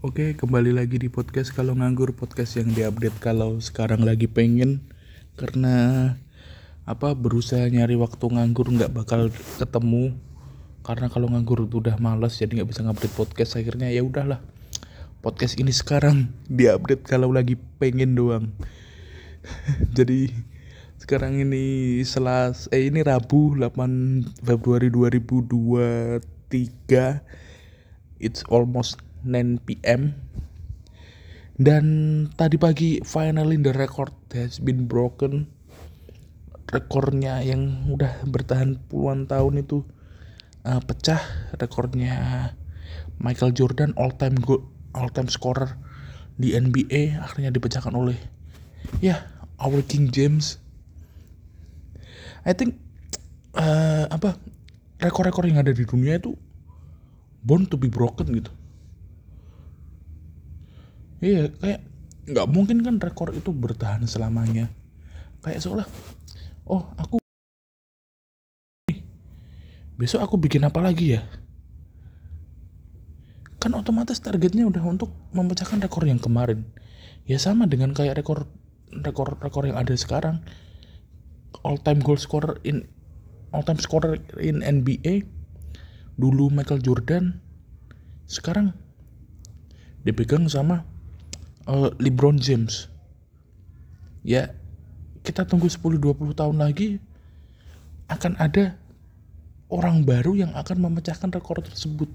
Oke, kembali lagi di podcast kalau nganggur podcast yang diupdate kalau sekarang lagi pengen. Karena apa berusaha nyari waktu nganggur nggak bakal ketemu. Karena kalau nganggur udah males jadi nggak bisa ngupdate podcast. Akhirnya ya udahlah podcast ini sekarang diupdate kalau lagi pengen doang. Jadi sekarang ini selas eh ini Rabu 8 Februari 2023 it's almost 9 p.m. Dan tadi pagi finally the record has been broken. Rekornya yang udah bertahan puluhan tahun itu uh, pecah. Rekornya Michael Jordan all time goal, all time scorer di NBA akhirnya dipecahkan oleh ya our King James. I think uh, apa rekor-rekor yang ada di dunia itu born to be broken gitu iya kayak nggak mungkin kan rekor itu bertahan selamanya. Kayak seolah oh aku besok aku bikin apa lagi ya? Kan otomatis targetnya udah untuk memecahkan rekor yang kemarin. Ya sama dengan kayak rekor rekor rekor yang ada sekarang. All time goal scorer in all time scorer in NBA dulu Michael Jordan sekarang dipegang sama uh, LeBron James. Ya kita tunggu 10-20 tahun lagi akan ada orang baru yang akan memecahkan rekor tersebut.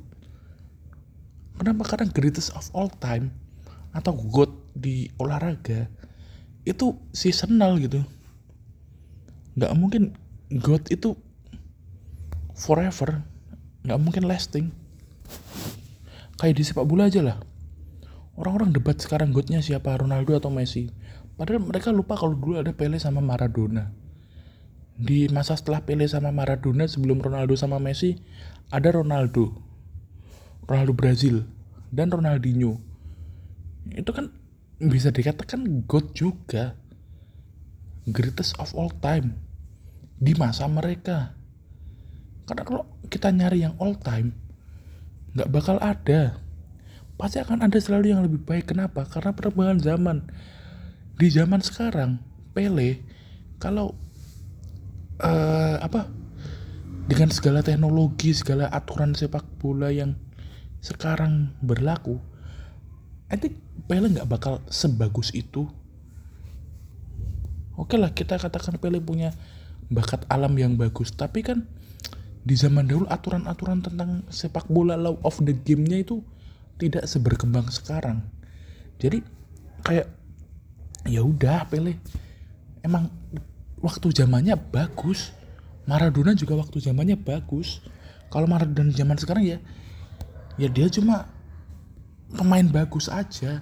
Kenapa? Karena greatest of all time atau god di olahraga itu seasonal gitu. Nggak mungkin god itu forever nggak mungkin lasting. Kayak di sepak bola aja lah orang-orang debat sekarang godnya siapa? Ronaldo atau Messi? Padahal mereka lupa kalau dulu ada Pele sama Maradona. Di masa setelah Pele sama Maradona sebelum Ronaldo sama Messi ada Ronaldo. Ronaldo Brazil dan Ronaldinho. Itu kan bisa dikatakan God juga. Greatest of all time. Di masa mereka. Karena kalau kita nyari yang all time nggak bakal ada pasti akan ada selalu yang lebih baik. Kenapa? Karena perkembangan zaman. Di zaman sekarang, Pele kalau uh, apa dengan segala teknologi, segala aturan sepak bola yang sekarang berlaku, I think Pele nggak bakal sebagus itu. Oke lah kita katakan Pele punya bakat alam yang bagus, tapi kan di zaman dahulu aturan-aturan tentang sepak bola law of the game-nya itu tidak seberkembang sekarang. Jadi kayak ya udah Pele emang waktu zamannya bagus. Maradona juga waktu zamannya bagus. Kalau Maradona zaman sekarang ya ya dia cuma pemain bagus aja.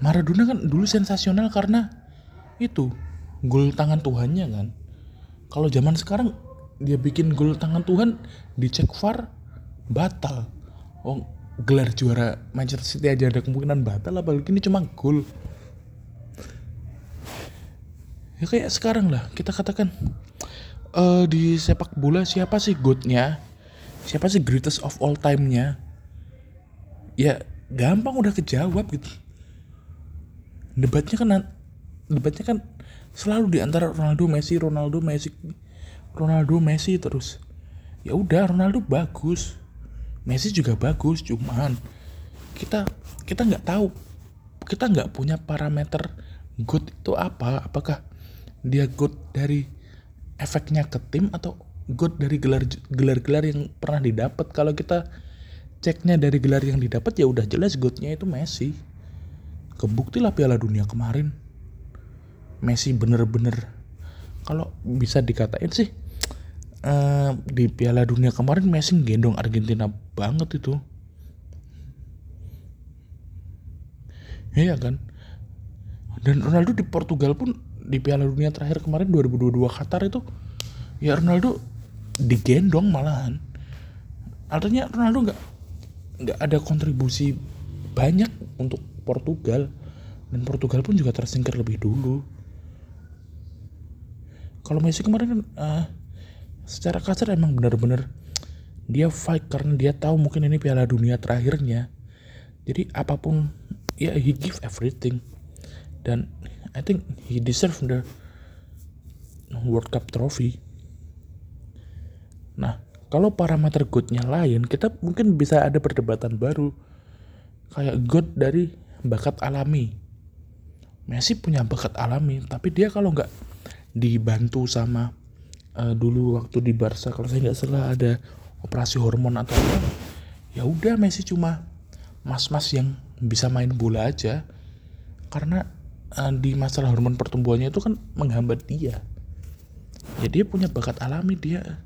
Maradona kan dulu sensasional karena itu gol tangan Tuhannya kan. Kalau zaman sekarang dia bikin gol tangan Tuhan dicek VAR batal. Oh gelar juara Manchester City aja ada kemungkinan batal apalagi ini cuma gol. Ya kayak sekarang lah kita katakan uh, di sepak bola siapa sih goodnya siapa sih greatest of all time-nya? Ya gampang udah kejawab gitu. Debatnya kan debatnya kan selalu di antara Ronaldo Messi Ronaldo Messi Ronaldo Messi terus. Ya udah Ronaldo bagus Messi juga bagus cuman kita kita nggak tahu kita nggak punya parameter good itu apa. Apakah dia good dari efeknya ke tim atau good dari gelar gelar gelar yang pernah didapat. Kalau kita ceknya dari gelar yang didapat ya udah jelas goodnya itu Messi. Kebuktilah Piala Dunia kemarin. Messi bener-bener kalau bisa dikatain sih uh, di Piala Dunia kemarin Messi gendong Argentina banget itu. Iya kan? Dan Ronaldo di Portugal pun di Piala Dunia terakhir kemarin 2022 Qatar itu ya Ronaldo digendong malahan. Artinya Ronaldo nggak nggak ada kontribusi banyak untuk Portugal dan Portugal pun juga tersingkir lebih dulu. Kalau Messi kemarin kan uh, secara kasar emang bener-bener dia fight karena dia tahu mungkin ini piala dunia terakhirnya. Jadi apa pun ya he give everything. Dan I think he deserve the World Cup trophy. Nah kalau parameter goodnya lain kita mungkin bisa ada perdebatan baru. Kayak good dari bakat alami. Messi punya bakat alami tapi dia kalau nggak dibantu sama uh, dulu waktu di Barca kalau saya nggak salah ada operasi hormon atau apa ya udah Messi cuma mas-mas yang bisa main bola aja. Karena uh, di masalah hormon pertumbuhannya itu kan menghambat dia. Ya dia punya bakat alami dia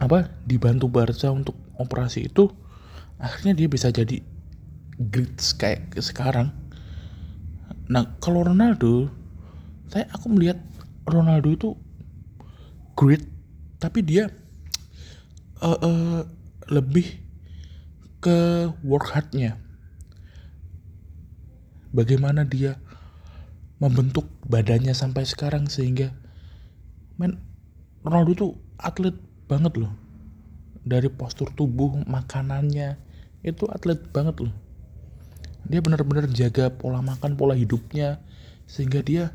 apa dibantu Barca untuk operasi itu akhirnya dia bisa jadi great kayak sekarang. Nah kalau Ronaldo saya aku melihat Ronaldo itu great tapi dia uh, uh, lebih ke work hardnya. Bagaimana dia membentuk badannya sampai sekarang sehingga men Ronaldo tuh atlet banget loh. Dari postur tubuh makanannya itu atlet banget loh. Dia benar-benar jaga pola makan pola hidupnya sehingga dia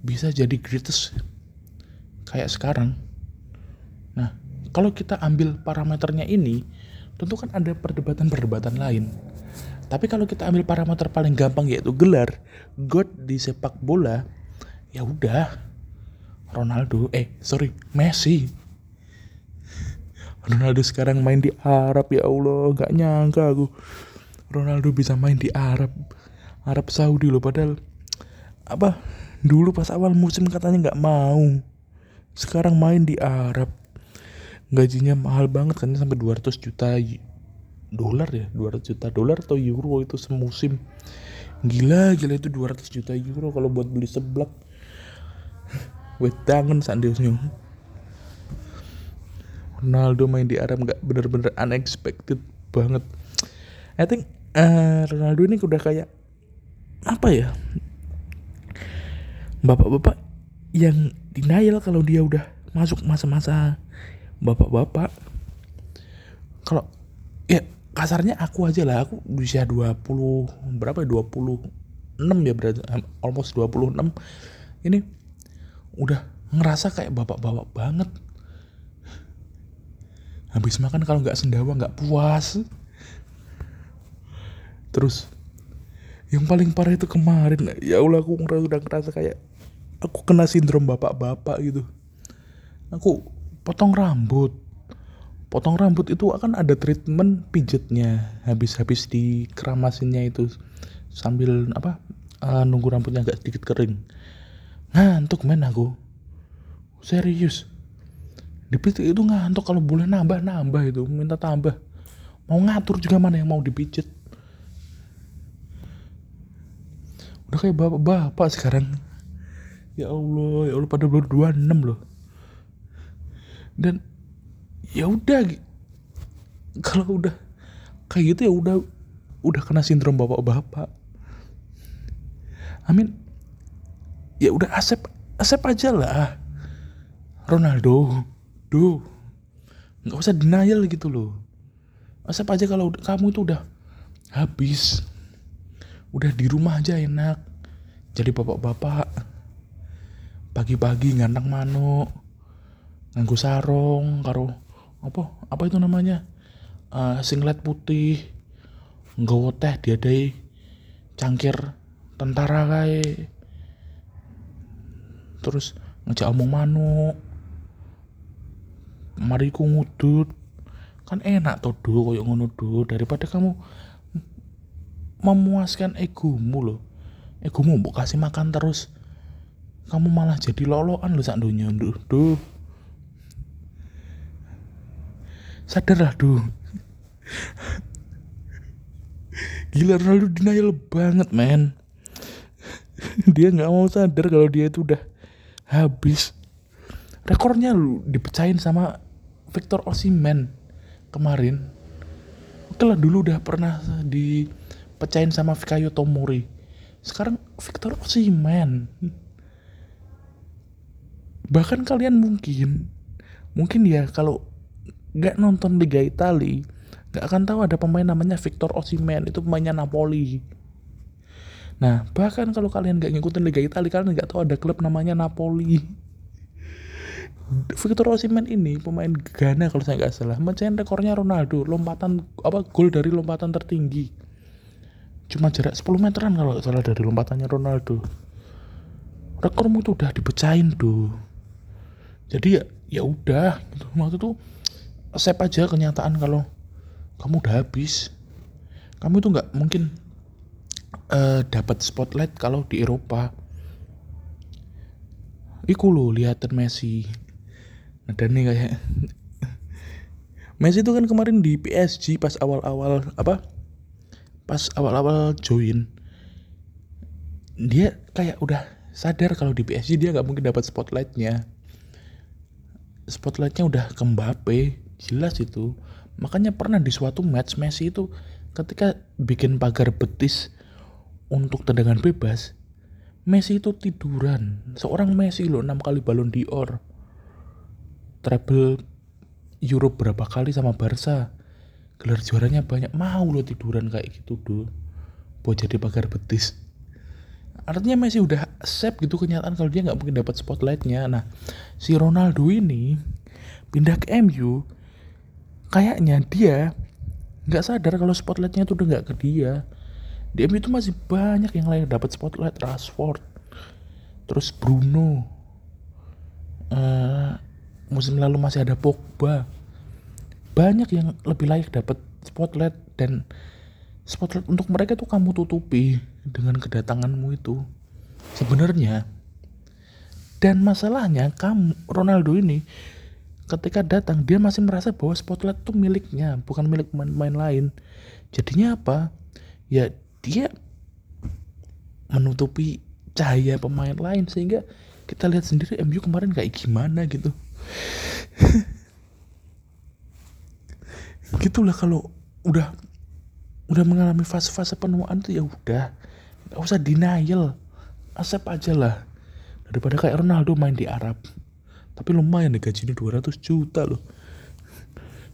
bisa jadi greatest kayak sekarang. Nah kalau kita ambil parameternya ini tentu kan ada perdebatan-perdebatan lain. Tapi kalau kita ambil parameter paling gampang yaitu gelar God di sepak bola ya udah. Ronaldo eh sorry Messi. Ronaldo sekarang main di Arab ya Allah gak nyangka aku. Ronaldo bisa main di Arab Arab Saudi loh padahal apa dulu pas awal musim katanya nggak mau sekarang main di Arab. Gajinya mahal banget kan sampai 200 juta dolar ya? 200 juta dolar atau euro itu semusim. Gila gila itu 200 juta euro kalau buat beli seblak. Wedangan sandiusnya Ronaldo main di Arab nggak bener-bener unexpected banget. I think uh, Ronaldo ini udah kayak apa ya? Bapak-bapak yang denial kalau dia udah masuk masa-masa bapak-bapak. Kalau ya kasarnya aku aja lah, aku usia 20 berapa ya 26 ya berarti almost 26 ini udah ngerasa kayak bapak-bapak banget. Habis makan kalau nggak sendawa nggak puas. Terus yang paling parah itu kemarin ya Allah aku udah ngerasa kayak aku kena sindrom bapak-bapak gitu. Aku potong rambut. Potong rambut itu akan ada treatment pijetnya habis-habis di keramasinnya itu. Sambil apa uh, nunggu rambutnya agak sedikit kering. Ngantuk men aku. Serius. Dipijit itu ngantuk. Kalau boleh nambah nambah itu minta tambah. Mau ngatur juga mana yang mau dipijit udah kayak bapak-bapak sekarang ya Allah ya Allah pada baru 26 loh. Dan ya udah kalau udah kayak gitu ya udah udah kena sindrom bapak-bapak. Amin. Ya udah asep asep aja lah. Ronaldo Duh, nggak usah denial gitu loh. Masa aja kalau kamu itu udah habis, udah di rumah aja enak. Jadi bapak-bapak pagi-pagi ngantang manuk, nganggu sarong, karo apa apa itu namanya? Uh, singlet putih, nggawa teh diadai cangkir tentara kayak terus ngejak omong manuk mari ku ngudut. Kan enak tuh do koyo ngono do daripada kamu memuaskan egomu loh egomu mau kasih makan terus kamu malah jadi loloan lo sak dunia duh. Duh sadarlah duh. Gila Ronaldo denial banget men. Dia nggak mau sadar kalau dia itu udah habis. Rekornya lu dipecahin sama Victor Osimen kemarin. Oke lah dulu udah pernah dipecahin sama Fikayo Tomori. Sekarang Victor Osimen bahkan kalian mungkin mungkin ya kalau nggak nonton Liga Italia nggak akan tahu ada pemain namanya Victor Osimhen itu pemainnya Napoli. Nah bahkan kalau kalian nggak ngikutin Liga Italia kalian nggak tahu ada klub namanya Napoli. Victor Osimhen ini pemain Ghana kalau saya nggak salah mencetak rekornya Ronaldo lompatan apa gol dari lompatan tertinggi. Cuma jarak 10 meteran kalau nggak salah dari lompatannya Ronaldo. Rekormu itu udah dipecahin tuh jadi ya ya udah gitu. waktu itu save aja kenyataan kalau kamu udah habis. Kamu itu nggak mungkin uh, dapat spotlight kalau di Eropa. Iku lo liatin Messi. Ada nih kayak Messi itu kan kemarin di PSG pas awal-awal apa? Pas awal-awal join. Dia kayak udah sadar kalau di PSG dia nggak mungkin dapat spotlightnya spotlightnya udah ke Mbappe jelas itu Makanya pernah di suatu match Messi itu ketika bikin pagar betis untuk tendangan bebas, Messi itu tiduran. Seorang Messi loh 6 kali balon dior. Treble Euro berapa kali sama Barca. Gelar juaranya banyak. Mau lo tiduran kayak gitu tuh. Buat jadi pagar betis. Artinya Messi udah accept gitu kenyataan kalau dia nggak mungkin dapat spotlightnya. Nah, si Ronaldo ini pindah ke MU kayaknya dia nggak sadar kalau spotlightnya itu udah nggak ke dia di MU itu masih banyak yang lain dapat spotlight Rashford terus Bruno uh, musim lalu masih ada Pogba banyak yang lebih layak dapat spotlight dan spotlight untuk mereka tuh kamu tutupi dengan kedatanganmu itu. Sebenarnya dan masalahnya kamu Ronaldo ini ketika datang dia masih merasa bahwa spotlight itu miliknya bukan milik pemain-pemain lain. Jadinya apa? Ya dia menutupi cahaya pemain lain sehingga kita lihat sendiri MU kemarin kayak gimana gitu. Gitulah kalau udah udah mengalami fase-fase penuaan tuh ya udah. Nggak usah denial. Asap aja lah. Daripada kayak Ronaldo main di Arab. Tapi lumayan nih gajinya 200 juta loh.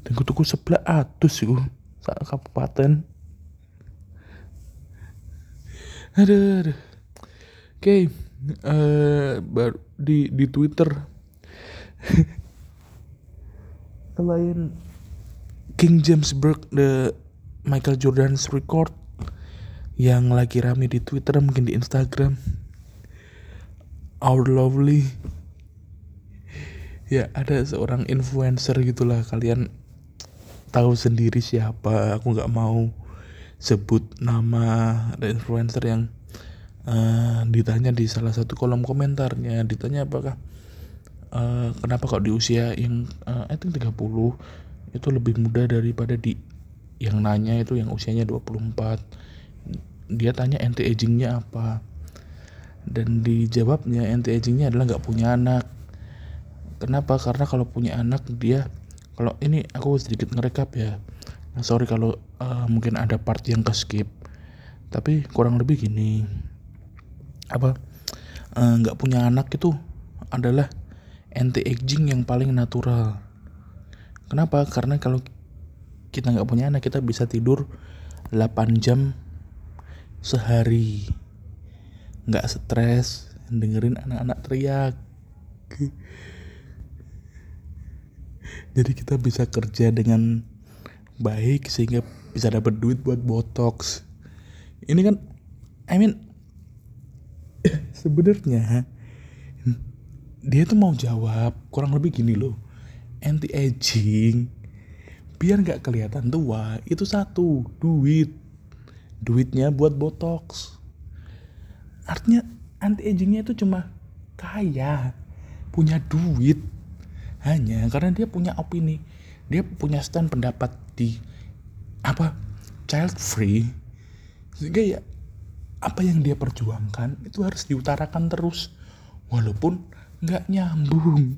Dan gue tuku sebelah atus sih saat kabupaten. Aduh, aduh. oke okay. uh, eh, di di twitter. Selain King James Burke the Michael Jordan's record yang lagi rame di Twitter mungkin di Instagram. Our Lovely. Ya ada seorang influencer gitulah. Kalian tahu sendiri siapa aku nggak mau sebut nama. Ada influencer yang uh, ditanya di salah satu kolom komentarnya. Ditanya apakah uh, kenapa kok di usia yang uh, I think 30 itu lebih muda daripada di yang nanya itu yang usianya 24 dia tanya anti agingnya apa dan dijawabnya anti agingnya adalah nggak punya anak Kenapa? Karena kalau punya anak dia kalau ini aku sedikit ngerekap ya. Nah, sorry kalau uh, mungkin ada part yang ke skip. Tapi kurang lebih gini. Apa? Eh, nggak uh, punya anak itu adalah anti aging yang paling natural. Kenapa? Karena kalau kita nggak punya anak kita bisa tidur 8 jam sehari. Nggak stres dengerin anak-anak teriak. Jadi kita bisa kerja dengan baik sehingga bisa dapat duit buat botox. Ini kan I mean sebenarnya dia tuh mau jawab kurang lebih gini loh. Anti aging biar nggak kelihatan tua itu satu duit. Duitnya buat botox. Artinya anti agingnya itu cuma kaya punya duit. Hanya karena dia punya opini dia punya stand pendapat di apa child free. Sehingga ya apa yang dia perjuangkan itu harus diutarakan terus. Walaupun nggak nyambung.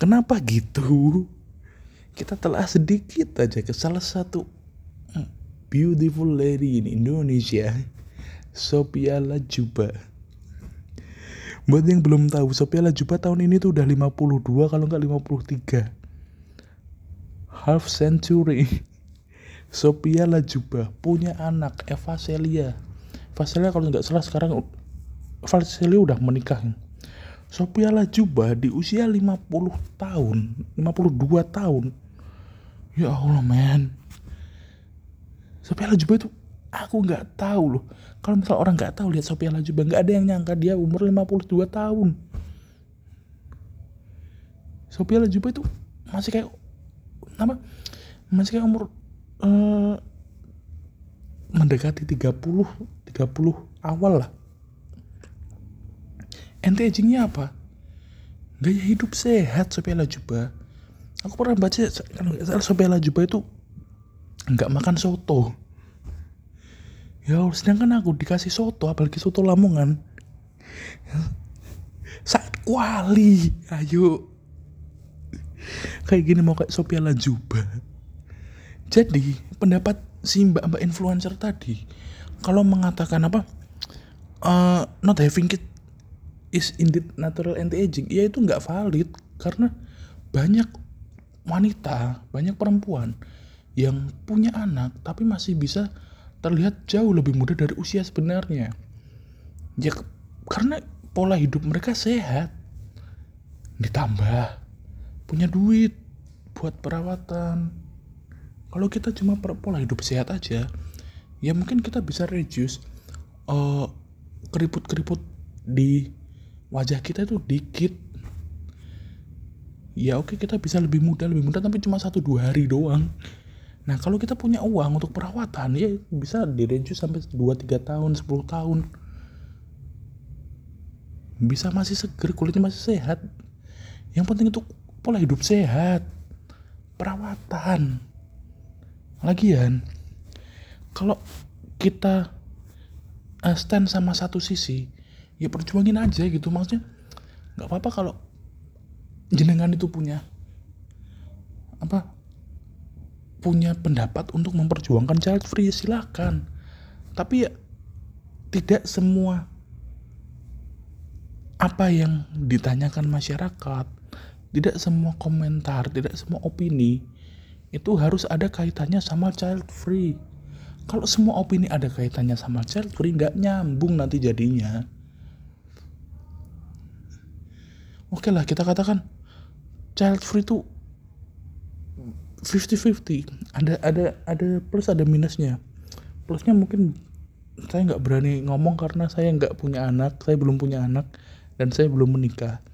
Kenapa gitu kita telah sedikit aja ke salah satu beautiful lady in Indonesia Sophia Lajuba Buat yang belum tahu, Sophia Lajuba tahun ini tuh udah 52 kalau nggak 53. Half century. Sophia Lajuba punya anak Eva Celia Eva Celia kalau nggak salah sekarang Eva Celia udah menikah Sophia Lajuba di usia 50 tahun 52 tahun. Ya Allah man Sophia Lajuba itu aku nggak tahu loh. Kalau misal orang nggak tahu lihat Sophia Lajuba nggak ada yang nyangka dia umur 52 tahun. Sophia Lajuba itu masih kayak apa? Masih kayak umur uh, mendekati 30 30 awal lah anti agingnya apa? Gaya hidup sehat Sophia Lajuba aku pernah baca kalau nggak salah Sophia Lajuba itu nggak makan soto. Ya sedangkan aku dikasih soto apalagi soto Lamongan. Saat kuali. Ayo. Kayak gini mau kayak Sophia Lajuba jadi pendapat si mbak mbak influencer tadi kalau mengatakan apa uh, not having kid is indeed natural anti aging ya itu nggak valid karena banyak wanita banyak perempuan yang punya anak tapi masih bisa terlihat jauh lebih muda dari usia sebenarnya. Ya karena pola hidup mereka sehat. Ditambah punya duit buat perawatan. Kalau kita cuma pola hidup sehat aja, ya mungkin kita bisa reduce uh, keriput-keriput di wajah kita itu dikit. Ya oke kita bisa lebih muda, lebih muda tapi cuma satu dua hari doang Nah kalau kita punya uang untuk perawatan ya bisa direnju sampai 2-3 tahun, 10 tahun. Bisa masih seger, kulitnya masih sehat. Yang penting itu pola hidup sehat. Perawatan. Lagian, kalau kita uh, stand sama satu sisi, ya perjuangin aja gitu. Maksudnya nggak apa-apa kalau jenengan itu punya apa punya pendapat untuk memperjuangkan child free silakan tapi ya tidak semua apa yang ditanyakan masyarakat tidak semua komentar tidak semua opini itu harus ada kaitannya sama child free kalau semua opini ada kaitannya sama child free nggak nyambung nanti jadinya oke lah kita katakan child free itu 50-50 ada ada ada plus ada minusnya. Plusnya mungkin saya nggak berani ngomong karena saya nggak punya anak saya belum punya anak dan saya belum menikah.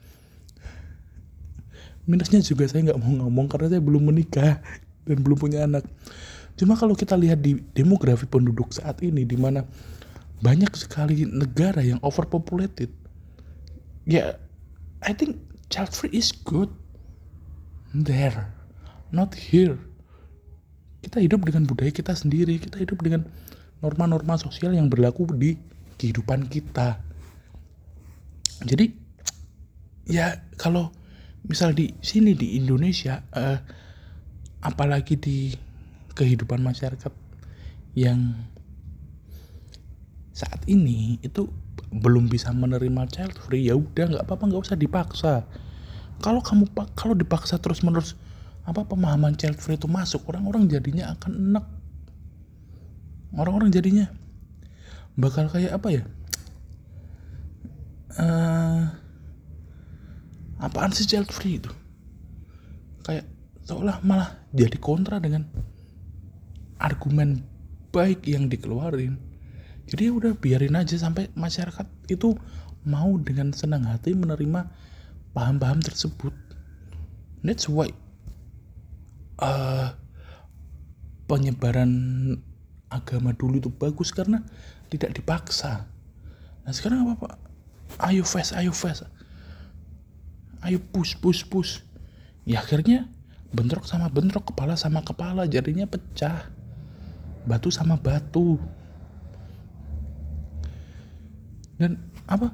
Minusnya juga saya nggak mau ngomong karena saya belum menikah dan belum punya anak. Cuma kalau kita lihat di demografi penduduk saat ini di mana banyak sekali negara yang overpopulated ya I think child free is good there not here. Kita hidup dengan budaya kita sendiri kita hidup dengan norma-norma sosial yang berlaku di kehidupan kita. Jadi ya kalau misal di sini di Indonesia uh, apalagi di kehidupan masyarakat yang saat ini itu belum bisa menerima child free ya udah nggak apa-apa nggak usah dipaksa. Kalau kamu kalau dipaksa terus menerus apa pemahaman child free itu masuk orang-orang jadinya akan enak. Orang-orang jadinya bakal kayak apa ya? Uh, apaan sih child free itu? Kayak seolah malah jadi kontra dengan argumen baik yang dikeluarin jadi ya udah biarin aja sampai masyarakat itu mau dengan senang hati menerima paham-paham tersebut that's why uh, penyebaran agama dulu itu bagus karena tidak dipaksa. Nah sekarang apa pak? Ayo fast, ayo fast, ayo push, push, push. Ya akhirnya bentrok sama bentrok, kepala sama kepala, jadinya pecah. Batu sama batu. Dan apa?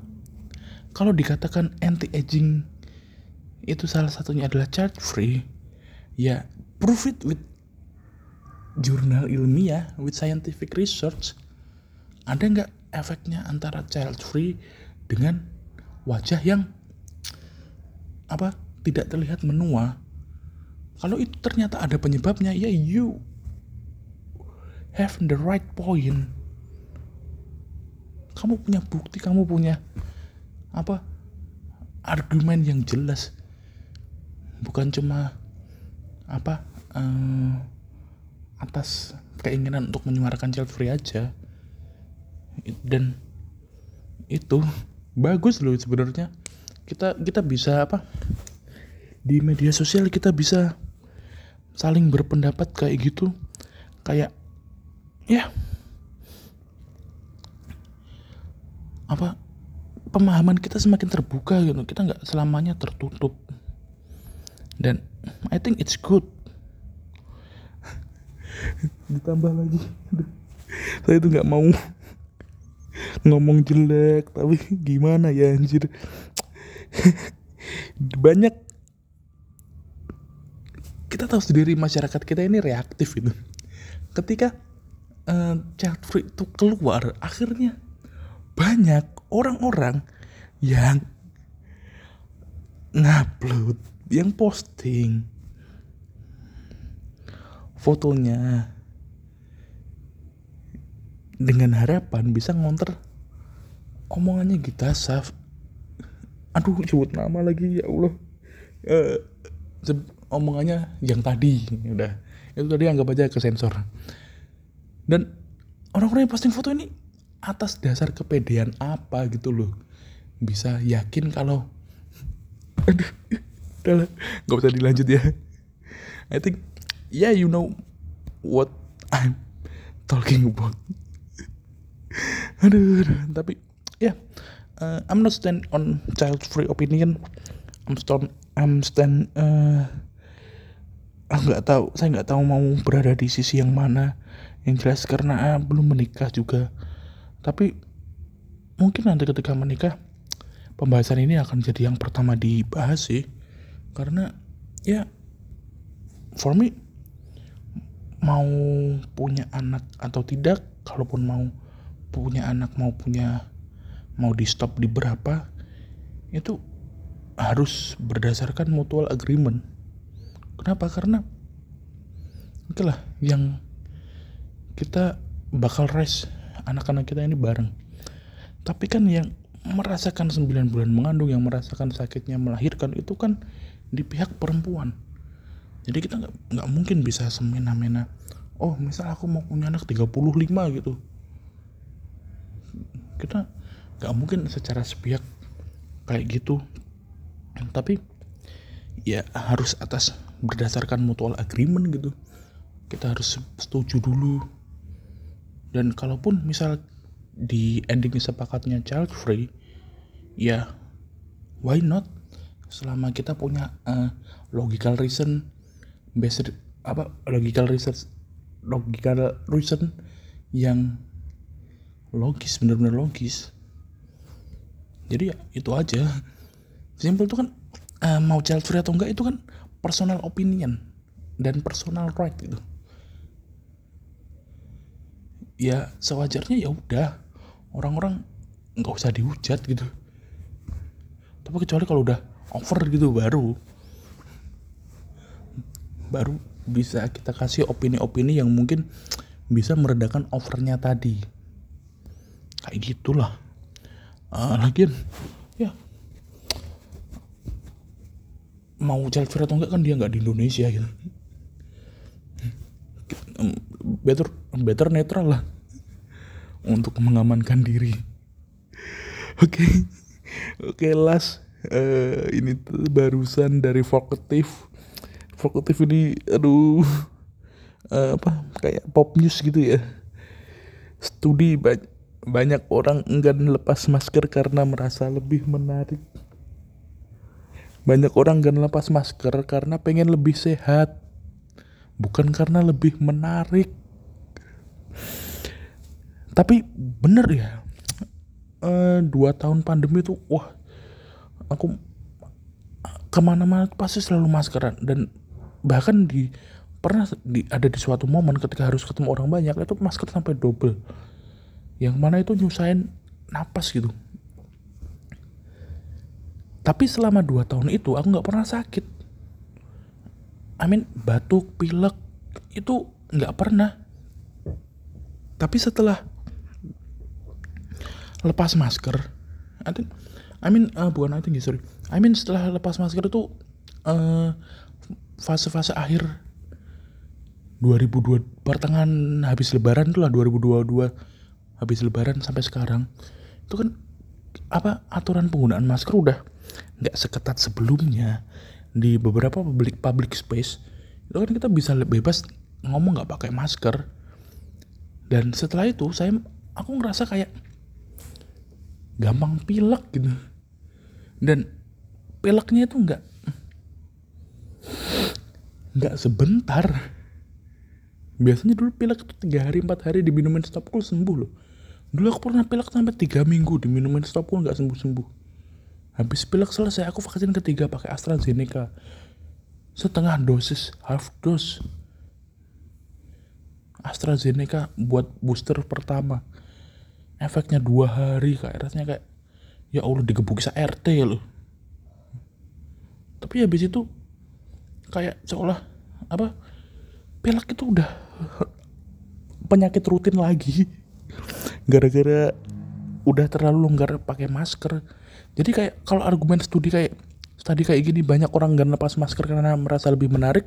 Kalau dikatakan anti aging itu salah satunya adalah charge free, ya prove it with jurnal ilmiah with scientific research ada nggak efeknya antara child free dengan wajah yang apa tidak terlihat menua kalau itu ternyata ada penyebabnya ya you have the right point kamu punya bukti kamu punya apa? Argumen yang jelas. Bukan cuma apa uh, atas keinginan untuk menyuarakan child free aja. Dan itu bagus loh sebenarnya. Kita kita bisa apa? Di media sosial kita bisa saling berpendapat kayak gitu. Kayak ya apa pemahaman kita semakin terbuka gitu. Kita nggak selamanya tertutup. Dan I think it's good. Ditambah lagi. Saya itu nggak mau ngomong jelek tapi gimana ya anjir? Banyak. Kita tahu sendiri masyarakat kita ini reaktif itu ketika uh, child free itu keluar akhirnya banyak orang-orang yang ngupload yang posting fotonya dengan harapan bisa ngonter omongannya kita Saf. Aduh sebut nama lagi ya Allah. Uh, omongannya yang tadi udah. Itu tadi anggap aja ke sensor. Dan orang-orang yang posting foto ini atas dasar kepedean apa gitu loh. Bisa yakin kalau aduh nggak usah dilanjut ya. I think yeah you know what I'm talking about. Aduh, aduh tapi ya yeah, uh, I'm not stand on child free opinion. I'm stand I'm stand uh, nggak tahu saya nggak tahu mau berada di sisi yang mana. Yang jelas karena uh, belum menikah juga tapi mungkin nanti ketika menikah pembahasan ini akan jadi yang pertama dibahas sih. Karena ya for me mau punya anak atau tidak kalaupun mau punya anak mau punya mau di stop di berapa itu harus berdasarkan mutual agreement. Kenapa? Karena itulah yang kita bakal raise anak-anak kita ini bareng. Tapi kan yang merasakan 9 bulan mengandung yang merasakan sakitnya melahirkan itu kan di pihak perempuan. Jadi kita nggak mungkin bisa semena-mena oh misal aku mau punya anak 35 gitu. Kita nggak mungkin secara sepihak kayak gitu. Tapi ya harus atas berdasarkan mutual agreement gitu. Kita harus setuju dulu dan kalaupun misal di ending sepakatnya child free ya why not? Selama kita punya uh, logical reason based apa logical research logical reason yang logis benar-benar logis. Jadi ya itu aja. Simple itu kan uh, mau child free atau enggak itu kan personal opinion dan personal right gitu ya sewajarnya ya udah. Orang-orang nggak usah dihujat gitu. Tapi kecuali kalau udah over gitu baru. Baru bisa kita kasih opini-opini yang mungkin bisa meredakan overnya tadi. Kayak gitulah. Uh, lagian ya. Mau free atau enggak kan dia nggak di Indonesia gitu. Better better netral lah. Untuk mengamankan diri. Oke. Okay. oke okay, last. Uh, ini tuh barusan dari Vokatif. Vokatif ini aduh. Uh, apa? Kayak pop news gitu ya. Studi ba banyak orang enggan lepas masker karena merasa lebih menarik. Banyak orang enggan lepas masker karena pengen lebih sehat. Bukan karena lebih menarik tapi bener ya uh, dua tahun pandemi itu wah aku ke mana-mana pasti selalu maskeran. Dan bahkan di pernah di, ada di suatu momen ketika harus ketemu orang banyak itu masker sampai double. Yang mana itu nyusahin napas gitu. Tapi selama dua tahun itu aku nggak pernah sakit. I mean batuk pilek itu nggak pernah tapi setelah lepas masker I think I mean uh, bukan I think sorry. I mean setelah lepas masker itu uh, fase-fase akhir 2002 pertengahan habis lebaran tuh lah 2022 habis lebaran sampai sekarang. Itu kan apa aturan penggunaan masker udah nggak seketat sebelumnya di beberapa public public space. Itu kan kita bisa bebas ngomong nggak pakai masker dan setelah itu saya aku ngerasa kayak gampang pilek gitu. Dan pileknya itu nggak nggak sebentar. Biasanya dulu pilek itu tiga hari empat hari diminumin stop cool sembuh loh. Dulu aku pernah pilek sampai tiga minggu diminumin stop cool nggak sembuh sembuh habis pilek selesai aku vaksin ketiga pakai AstraZeneca. Setengah dosis half dose AstraZeneca buat booster pertama. Efeknya dua hari kayak rasanya kayak ya Allah digebuki RT loh. Tapi habis itu kayak seolah apa pilek itu udah penyakit rutin lagi. Gara-gara udah terlalu longgar pakai masker. Jadi kayak kalau argumen studi kayak tadi kayak gini banyak orang gak lepas masker karena merasa lebih menarik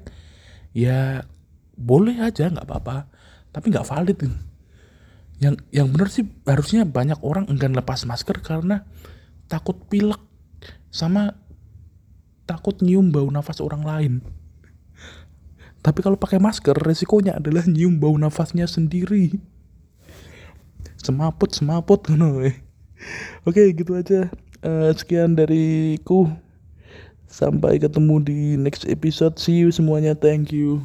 ya boleh aja nggak apa-apa tapi nggak valid yang yang benar sih harusnya banyak orang enggan lepas masker karena takut pilek sama takut nyium bau nafas orang lain tapi kalau pakai masker resikonya adalah nyium bau nafasnya sendiri. Semaput semaput no. Oke, gitu aja. Uh, sekian dariku. Sampai ketemu di next episode. See you semuanya. Thank you.